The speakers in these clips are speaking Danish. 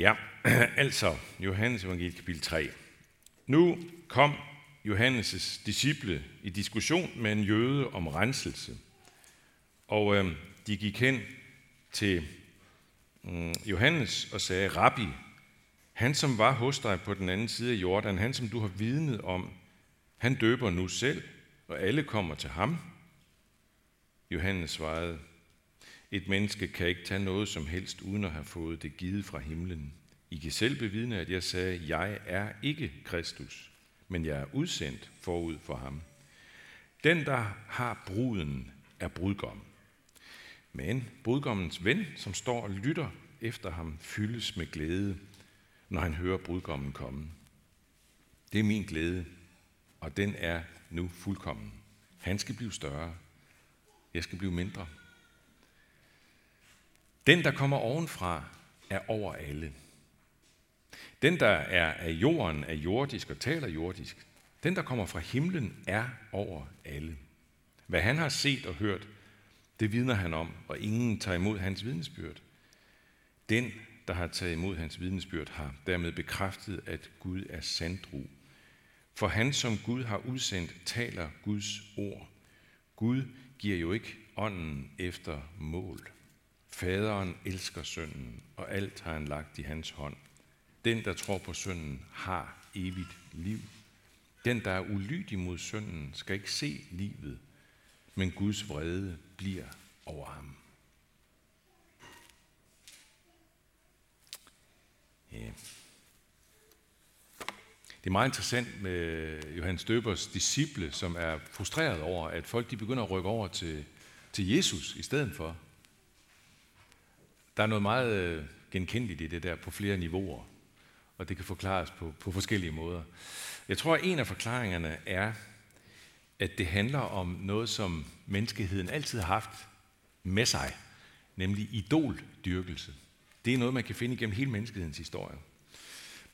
Ja, altså Johannes evangeliet kapitel 3. Nu kom Johannes' disciple i diskussion med en jøde om renselse. Og øh, de gik hen til øh, Johannes og sagde, Rabbi, han som var hos dig på den anden side af Jordan, han som du har vidnet om, han døber nu selv, og alle kommer til ham. Johannes svarede, et menneske kan ikke tage noget som helst, uden at have fået det givet fra himlen. I kan selv bevidne, at jeg sagde, jeg er ikke Kristus, men jeg er udsendt forud for ham. Den, der har bruden, er brudgom. Men brudgommens ven, som står og lytter efter ham, fyldes med glæde, når han hører brudgommen komme. Det er min glæde, og den er nu fuldkommen. Han skal blive større. Jeg skal blive mindre. Den, der kommer ovenfra, er over alle. Den, der er af jorden, er jordisk og taler jordisk. Den, der kommer fra himlen, er over alle. Hvad han har set og hørt, det vidner han om, og ingen tager imod hans vidnesbyrd. Den, der har taget imod hans vidnesbyrd, har dermed bekræftet, at Gud er sandru. For han, som Gud har udsendt, taler Guds ord. Gud giver jo ikke ånden efter mål. Faderen elsker sønnen, og alt har han lagt i hans hånd. Den, der tror på sønnen, har evigt liv. Den, der er ulydig mod sønnen, skal ikke se livet, men Guds vrede bliver over ham. Ja. Det er meget interessant med Johannes Døbers disciple, som er frustreret over, at folk de begynder at rykke over til, til Jesus i stedet for. Der er noget meget øh, genkendeligt i det der på flere niveauer, og det kan forklares på, på forskellige måder. Jeg tror, at en af forklaringerne er, at det handler om noget, som menneskeheden altid har haft med sig, nemlig idoldyrkelse. Det er noget, man kan finde igennem hele menneskehedens historie.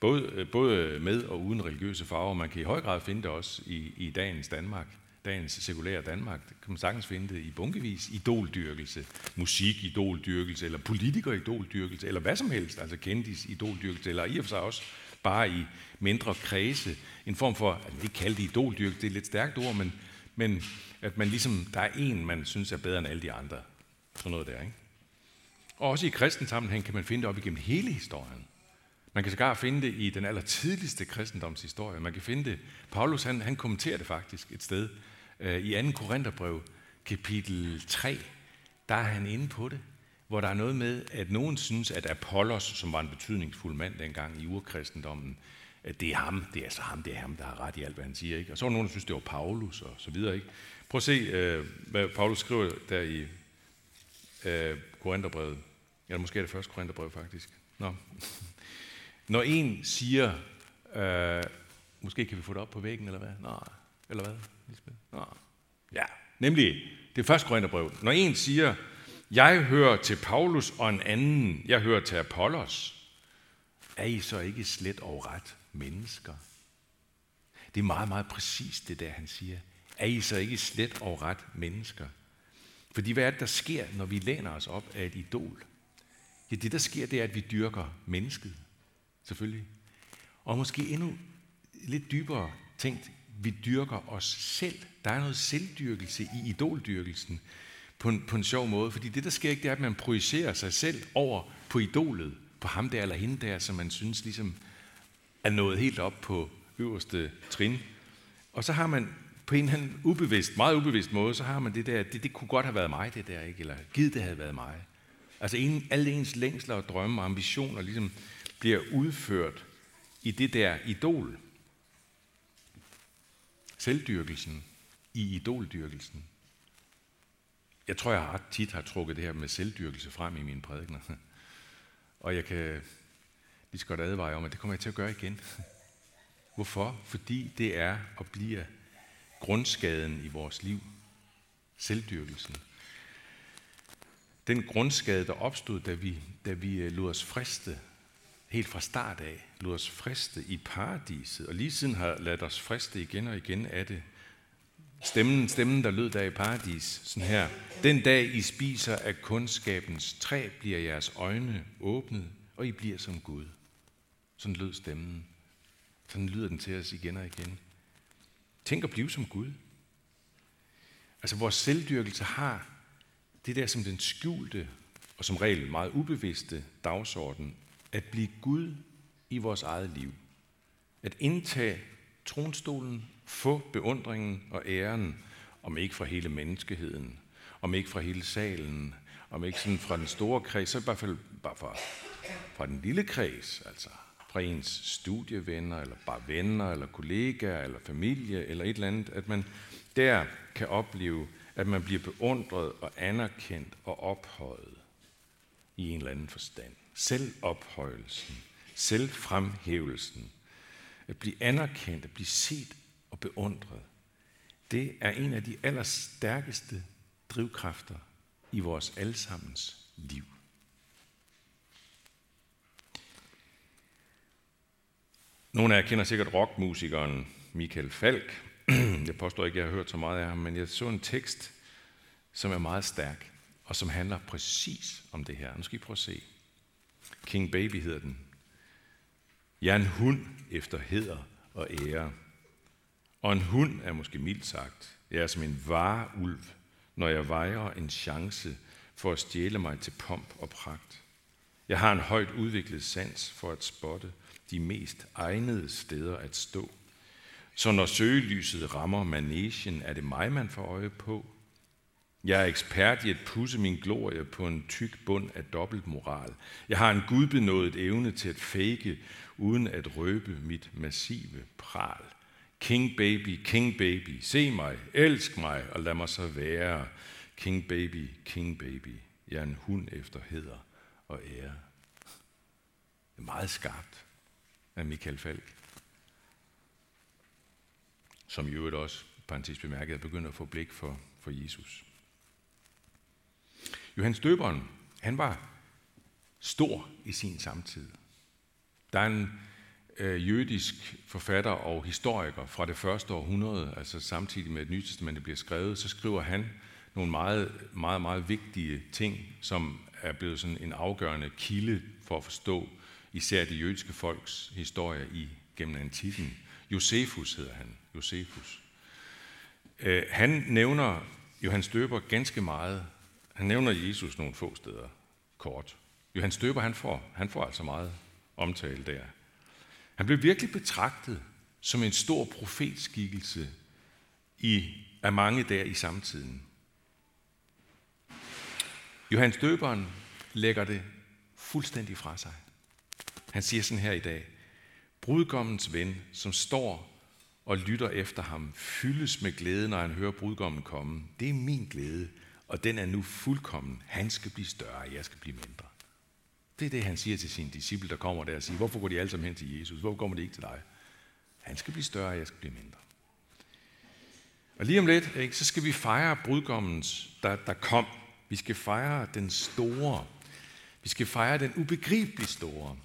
Både, øh, både med og uden religiøse farver. Man kan i høj grad finde det også i, i dagens Danmark dagens sekulære Danmark, det kan man sagtens finde det i bunkevis, idoldyrkelse, musik, idoldyrkelse, eller politiker idoldyrkelse, eller hvad som helst, altså kendis idoldyrkelse, eller i og for sig også bare i mindre kredse, en form for, at det kaldte kalde idoldyrkelse, det er et lidt stærkt ord, men, men at man ligesom, der er en, man synes er bedre end alle de andre. Sådan noget der, ikke? Og også i kristen sammenhæng kan man finde det op igennem hele historien. Man kan sågar finde det i den allertidligste kristendomshistorie. Man kan finde det, Paulus han, han kommenterer det faktisk et sted, Øh, I 2. Korintherbrev, kapitel 3, der er han inde på det, hvor der er noget med, at nogen synes, at Apollos, som var en betydningsfuld mand dengang i urkristendommen, at det er ham, det er altså ham, det er ham, der har ret i alt, hvad han siger. Ikke? Og så var nogen, der synes, det var Paulus og så videre. Ikke? Prøv at se, øh, hvad Paulus skriver der i øh, Korintherbrevet. Eller måske er det første Korintherbrev, faktisk. Nå. Når en siger, øh, måske kan vi få det op på væggen, eller hvad? Nej. eller hvad? Lisbeth? Nå. Ja, nemlig det første Korintherbrev. Når en siger, jeg hører til Paulus, og en anden, jeg hører til Apollos, er I så ikke slet og ret mennesker? Det er meget, meget præcist det der, han siger. Er I så ikke slet og ret mennesker? Fordi hvad er det, der sker, når vi læner os op af et idol? Ja, det der sker, det er, at vi dyrker mennesket. Selvfølgelig. Og måske endnu lidt dybere tænkt, vi dyrker os selv. Der er noget selvdyrkelse i idoldyrkelsen på en, på en sjov måde, fordi det, der sker ikke, det er, at man projicerer sig selv over på idolet, på ham der eller hende der, som man synes ligesom er nået helt op på øverste trin. Og så har man på en eller anden ubevidst, meget ubevidst måde, så har man det der, det, det kunne godt have været mig, det der, ikke? eller givet det havde været mig. Altså en, alle ens længsler og drømme og ambitioner ligesom bliver udført i det der idol selvdyrkelsen i idoldyrkelsen. Jeg tror, jeg har ret tit har trukket det her med selvdyrkelse frem i mine prædikner. Og jeg kan lige så godt advare om, at det kommer jeg til at gøre igen. Hvorfor? Fordi det er og bliver grundskaden i vores liv. Selvdyrkelsen. Den grundskade, der opstod, da vi, da vi lod os friste helt fra start af lod os friste i paradiset, og lige siden har ladt os friste igen og igen af det. Stemmen, stemmen der lød der i paradis, sådan her. Den dag I spiser af kundskabens træ, bliver jeres øjne åbnet, og I bliver som Gud. Sådan lød stemmen. Sådan lyder den til os igen og igen. Tænk at blive som Gud. Altså vores selvdyrkelse har det der som den skjulte og som regel meget ubevidste dagsorden, at blive Gud i vores eget liv. At indtage tronstolen, få beundringen og æren, om ikke fra hele menneskeheden, om ikke fra hele salen, om ikke sådan fra den store kreds, så i hvert fald bare fra, fra den lille kreds, altså fra ens studievenner, eller bare venner, eller kollegaer, eller familie, eller et eller andet, at man der kan opleve, at man bliver beundret og anerkendt og ophøjet i en eller anden forstand. Selvophøjelsen, selvfremhævelsen, at blive anerkendt, at blive set og beundret, det er en af de allerstærkeste drivkræfter i vores allesammens liv. Nogle af jer kender sikkert rockmusikeren Michael Falk. Jeg påstår ikke, at jeg har hørt så meget af ham, men jeg så en tekst, som er meget stærk, og som handler præcis om det her. Nu skal I prøve at se. King Baby hedder den. Jeg er en hund efter heder og ære. Og en hund er måske mildt sagt. Jeg er som en vareulv, når jeg vejer en chance for at stjæle mig til pomp og pragt. Jeg har en højt udviklet sans for at spotte de mest egnede steder at stå. Så når søgelyset rammer manesien, er det mig, man får øje på. Jeg er ekspert i at pusse min glorie på en tyk bund af dobbeltmoral. Jeg har en gudbenået evne til at fake, uden at røbe mit massive pral. King baby, king baby, se mig, elsk mig og lad mig så være. King baby, king baby, jeg er en hund efter heder og ære. Det er meget skarpt af Michael Falk. Som i øvrigt også, parentes bemærket, er begyndt at få blik for, for Jesus. Johannes Døberen, han var stor i sin samtid. Der er en øh, jødisk forfatter og historiker fra det første århundrede, altså samtidig med at Nye Testamentet bliver skrevet, så skriver han nogle meget, meget, meget vigtige ting, som er blevet sådan en afgørende kilde for at forstå især det jødiske folks historie i gennem antikken. Josefus hedder han. Josefus. Øh, han nævner Johannes Døber ganske meget. Han nævner Jesus nogle få steder kort. Johannes Døber, han får, han får altså meget omtale der. Han blev virkelig betragtet som en stor profetskikkelse i, af mange der i samtiden. Johannes Døberen lægger det fuldstændig fra sig. Han siger sådan her i dag, brudgommens ven, som står og lytter efter ham, fyldes med glæde, når han hører brudgommen komme. Det er min glæde, og den er nu fuldkommen. Han skal blive større, jeg skal blive mindre. Det er det, han siger til sine disciple, der kommer der og siger, hvorfor går de alle sammen hen til Jesus? Hvorfor kommer de ikke til dig? Han skal blive større, jeg skal blive mindre. Og lige om lidt, ikke, så skal vi fejre brudgommens, der, der kom. Vi skal fejre den store. Vi skal fejre den ubegribeligt store.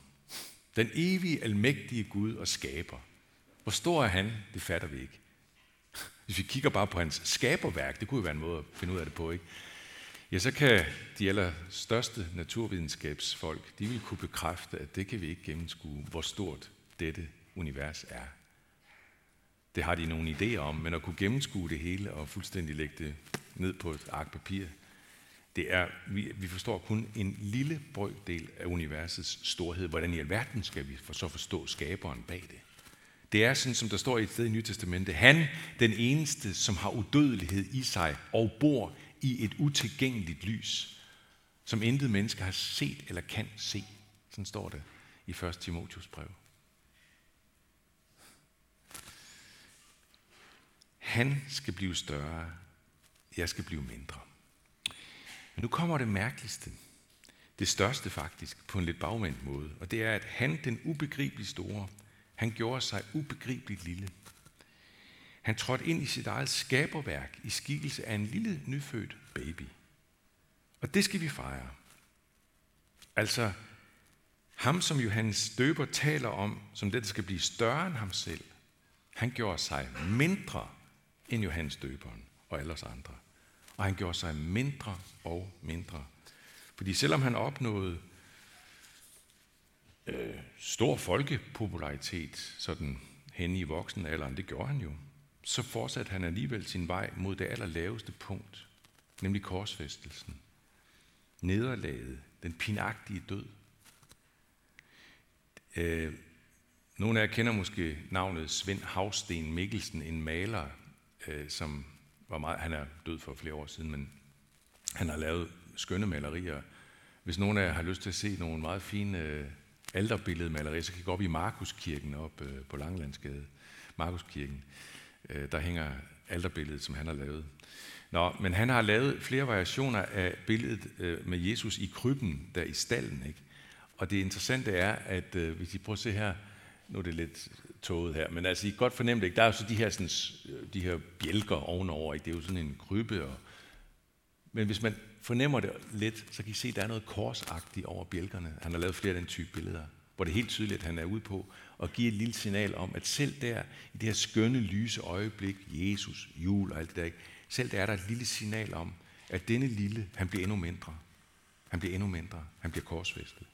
Den evige, almægtige Gud og skaber. Hvor stor er han? Det fatter vi ikke. Hvis vi kigger bare på hans skaberværk, det kunne jo være en måde at finde ud af det på, ikke? Ja, så kan de allerstørste naturvidenskabsfolk, de vil kunne bekræfte, at det kan vi ikke gennemskue, hvor stort dette univers er. Det har de nogle idéer om, men at kunne gennemskue det hele og fuldstændig lægge det ned på et ark papir, det er, vi, vi forstår kun en lille brøkdel af universets storhed. Hvordan i alverden skal vi for så forstå skaberen bag det? Det er sådan, som der står i et sted i Nye Testamente. Han, den eneste, som har udødelighed i sig og bor i et utilgængeligt lys, som intet menneske har set eller kan se. Sådan står det i 1. Timotius brev. Han skal blive større, jeg skal blive mindre. Men nu kommer det mærkeligste. Det største faktisk, på en lidt bagvendt måde. Og det er, at han, den ubegribeligt store, han gjorde sig ubegribeligt lille. Han trådte ind i sit eget skaberværk i skikkelse af en lille nyfødt baby. Og det skal vi fejre. Altså, ham som Johannes døber taler om, som det, der skal blive større end ham selv, han gjorde sig mindre end Johannes døberen og alle os andre og han gjorde sig mindre og mindre. Fordi selvom han opnåede Øh, stor folkepopularitet, sådan hen i voksenalderen, det gjorde han jo, så fortsatte han alligevel sin vej mod det allerlaveste punkt, nemlig korsfæstelsen. Nederlaget, den pinagtige død. Øh, nogle af jer kender måske navnet Svend Havsten Mikkelsen, en maler, øh, som var meget, han er død for flere år siden, men han har lavet skønne malerier. Hvis nogen af jer har lyst til at se nogle meget fine øh, alterbilledmaleri, så kan I gå op i Markuskirken op øh, på Langelandsgade. Markuskirken. Øh, der hænger alterbilledet, som han har lavet. Nå, men han har lavet flere variationer af billedet øh, med Jesus i krybben, der i stallen. Ikke? Og det interessante er, at øh, hvis I prøver at se her, nu er det lidt tåget her, men altså I kan godt fornemme det, ikke? der er jo så de her, sådan, øh, de her bjælker ovenover, ikke? det er jo sådan en krybbe. Og... Men hvis man fornemmer det lidt, så kan I se, at der er noget korsagtigt over bjælkerne. Han har lavet flere af den type billeder, hvor det er helt tydeligt, at han er ude på at give et lille signal om, at selv der, i det her skønne, lyse øjeblik, Jesus, jul og alt det der, ikke? selv der er der et lille signal om, at denne lille, han bliver endnu mindre. Han bliver endnu mindre. Han bliver korsfæstet.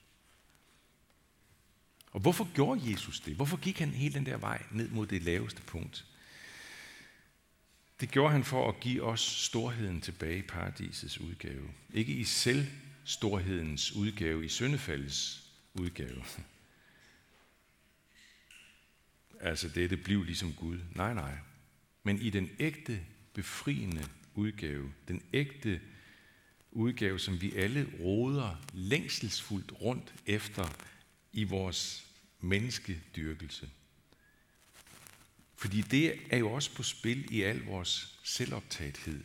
Og hvorfor gjorde Jesus det? Hvorfor gik han hele den der vej ned mod det laveste punkt? Det gjorde han for at give os storheden tilbage i paradisets udgave. Ikke i selv storhedens udgave, i syndefaldets udgave. Altså det, det blev ligesom Gud. Nej, nej. Men i den ægte, befriende udgave, den ægte udgave, som vi alle råder længselsfuldt rundt efter i vores menneskedyrkelse. Fordi det er jo også på spil i al vores selvoptagethed,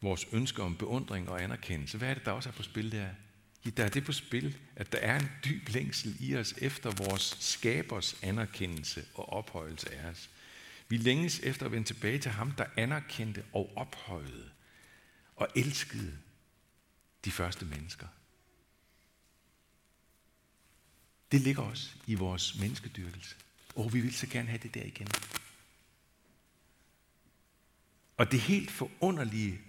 vores ønsker om beundring og anerkendelse. Hvad er det, der også er på spil der? Ja, der er det på spil, at der er en dyb længsel i os efter vores skabers anerkendelse og ophøjelse af os. Vi længes efter at vende tilbage til ham, der anerkendte og ophøjede og elskede de første mennesker. Det ligger også i vores menneskedyrkelse. Og vi vil så gerne have det der igen. Og det helt forunderlige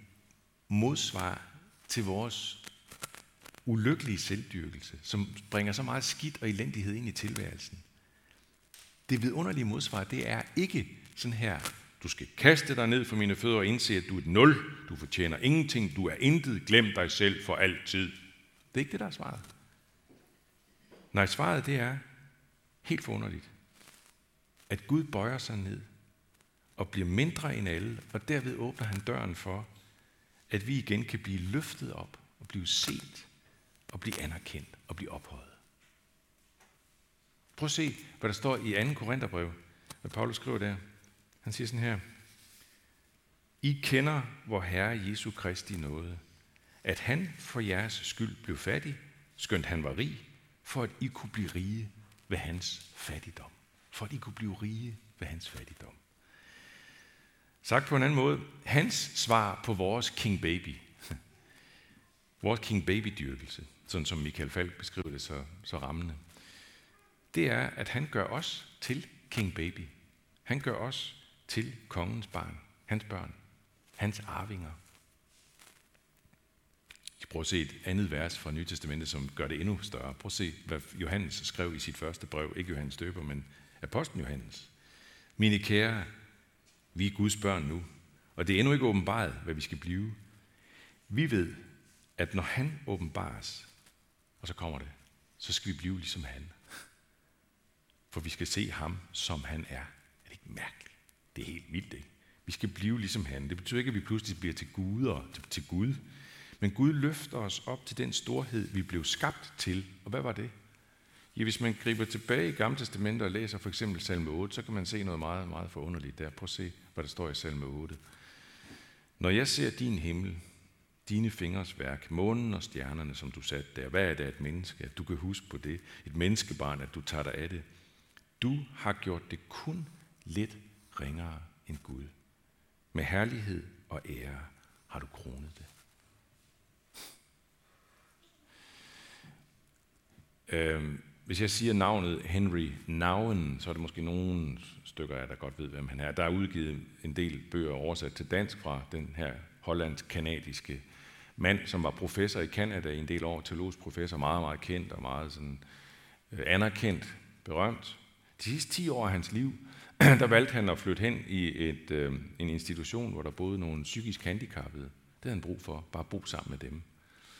modsvar til vores ulykkelige selvdyrkelse, som bringer så meget skidt og elendighed ind i tilværelsen. Det vidunderlige modsvar, det er ikke sådan her, du skal kaste dig ned for mine fødder og indse, at du er et nul, du fortjener ingenting, du er intet, glem dig selv for altid. Det er ikke det, der er svaret. Nej, svaret det er helt forunderligt, at Gud bøjer sig ned og bliver mindre end alle, og derved åbner han døren for, at vi igen kan blive løftet op og blive set og blive anerkendt og blive ophøjet. Prøv at se, hvad der står i 2. Korintherbrev, hvad Paulus skriver der. Han siger sådan her, I kender vor Herre Jesu Kristi nåde, at han for jeres skyld blev fattig, skønt han var rig, for at I kunne blive rige ved hans fattigdom. For at I kunne blive rige ved hans fattigdom. Sagt på en anden måde, hans svar på vores King Baby, vores King Baby-dyrkelse, sådan som Michael Falk beskriver det så, så rammende, det er, at han gør os til King Baby. Han gør os til kongens barn, hans børn, hans arvinger. Jeg prøver at se et andet vers fra Nye Testamentet, som gør det endnu større. Prøv at se, hvad Johannes skrev i sit første brev. Ikke Johannes Døber, men apostlen Johannes. Mine kære, vi er Guds børn nu, og det er endnu ikke åbenbaret, hvad vi skal blive. Vi ved, at når han åbenbares, og så kommer det, så skal vi blive ligesom han. For vi skal se ham, som han er. Er det ikke mærkeligt? Det er helt vildt, ikke? Vi skal blive ligesom han. Det betyder ikke, at vi pludselig bliver til Gud og til Gud. Men Gud løfter os op til den storhed, vi blev skabt til. Og hvad var det? Ja, hvis man griber tilbage i Gamle Testamentet og læser for eksempel salme 8, så kan man se noget meget, meget forunderligt der. Prøv at se, hvad der står i salme 8. Når jeg ser din himmel, dine fingers værk, månen og stjernerne, som du satte der, hvad er det et menneske, at du kan huske på det? Et menneskebarn, at du tager dig af det. Du har gjort det kun lidt ringere end Gud. Med herlighed og ære har du kronet det. Øhm, hvis jeg siger navnet Henry Nouwen, så er det måske nogle stykker af der godt ved, hvem han er. Der er udgivet en del bøger oversat til dansk fra den her hollandsk-kanadiske mand, som var professor i Kanada i en del år, teologisk professor, meget, meget kendt og meget sådan, øh, anerkendt, berømt. De sidste 10 år af hans liv, der valgte han at flytte hen i et, øh, en institution, hvor der boede nogle psykisk handicappede. Det havde han brug for, bare bo sammen med dem.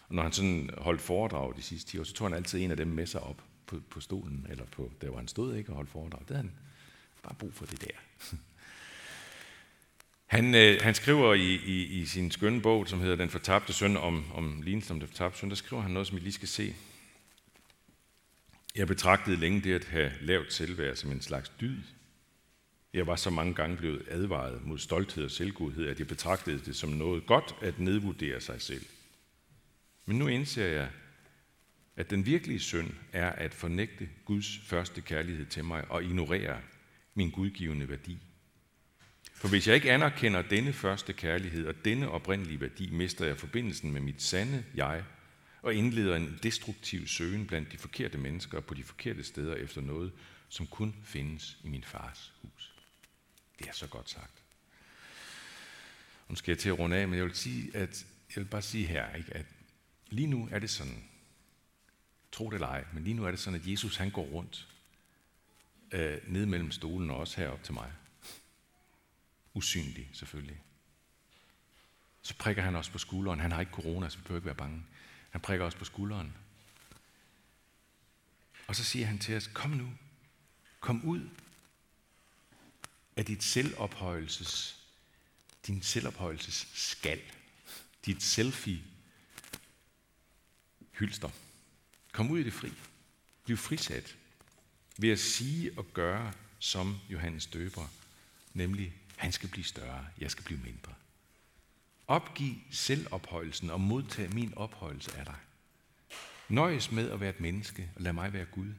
Og når han sådan holdt foredrag de sidste 10 år, så tog han altid en af dem med sig op på, på stolen, eller på, der hvor han stod ikke og holdt foredrag. Det havde han bare brug for det der. Han, øh, han skriver i, i, i sin skønne bog, som hedder Den fortabte søn, om, om lignelsen om den fortabte søn, der skriver han noget, som I lige skal se. Jeg betragtede længe det at have lavt selvværd som en slags dyd. Jeg var så mange gange blevet advaret mod stolthed og selvgodhed, at jeg betragtede det som noget godt at nedvurdere sig selv. Men nu indser jeg, at den virkelige synd er at fornægte Guds første kærlighed til mig og ignorere min gudgivende værdi. For hvis jeg ikke anerkender denne første kærlighed og denne oprindelige værdi, mister jeg forbindelsen med mit sande jeg og indleder en destruktiv søgen blandt de forkerte mennesker på de forkerte steder efter noget, som kun findes i min fars hus. Det er så godt sagt. Nu skal jeg til at runde af, men jeg vil, sige, at, jeg vil bare sige her, ikke, at lige nu er det sådan, tro det eller ej, men lige nu er det sådan, at Jesus han går rundt øh, ned mellem stolen og også herop til mig. Usynlig, selvfølgelig. Så prikker han os på skulderen. Han har ikke corona, så vi behøver ikke være bange. Han prikker os på skulderen. Og så siger han til os, kom nu, kom ud af dit selvophøjelses, din selvophøjelses skal, dit selfie hylster. Kom ud i det fri. Bliv frisat ved at sige og gøre som Johannes døber, nemlig han skal blive større, jeg skal blive mindre. Opgiv selvophøjelsen og modtag min ophøjelse af dig. Nøjes med at være et menneske, og lad mig være Gud.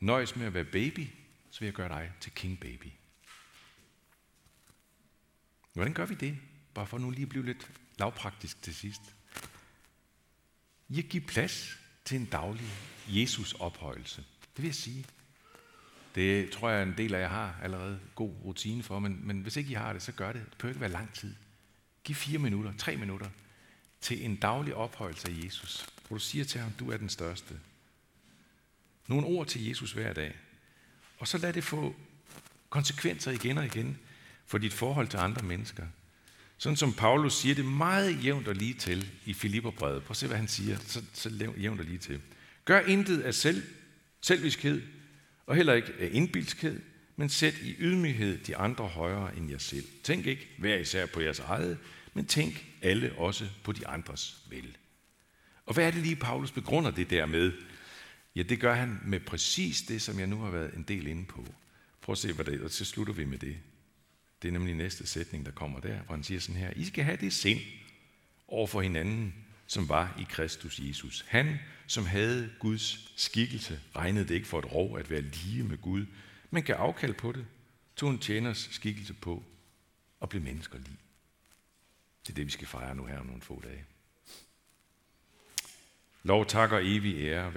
Nøjes med at være baby, så vil jeg gøre dig til king baby. Hvordan gør vi det? Bare for nu lige at blive lidt lavpraktisk til sidst. I at give plads til en daglig Jesus ophøjelse. Det vil jeg sige. Det tror jeg en del af jer har allerede god rutine for, men, men hvis ikke I har det, så gør det. Det behøver ikke være lang tid. Giv fire minutter, tre minutter til en daglig ophøjelse af Jesus, hvor du siger til ham, du er den største. Nogle ord til Jesus hver dag. Og så lad det få konsekvenser igen og igen for dit forhold til andre mennesker. Sådan som Paulus siger det meget jævnt og lige til i Filipperbrevet. Prøv at se, hvad han siger, så, så jævnt og lige til. Gør intet af selv, selviskhed, og heller ikke af indbilskhed, men sæt i ydmyghed de andre højere end jer selv. Tænk ikke hver især på jeres eget, men tænk alle også på de andres vel. Og hvad er det lige, Paulus begrunder det der med? Ja, det gør han med præcis det, som jeg nu har været en del inde på. Prøv at se, hvad det er, og så slutter vi med det. Det er nemlig næste sætning, der kommer der, hvor han siger sådan her, I skal have det sind over for hinanden, som var i Kristus Jesus. Han, som havde Guds skikkelse, regnede det ikke for et rov at være lige med Gud, men gav afkald på det, tog en tjeners skikkelse på og blev mennesker lige. Det er det, vi skal fejre nu her om nogle få dage. Lov, tak og evig ære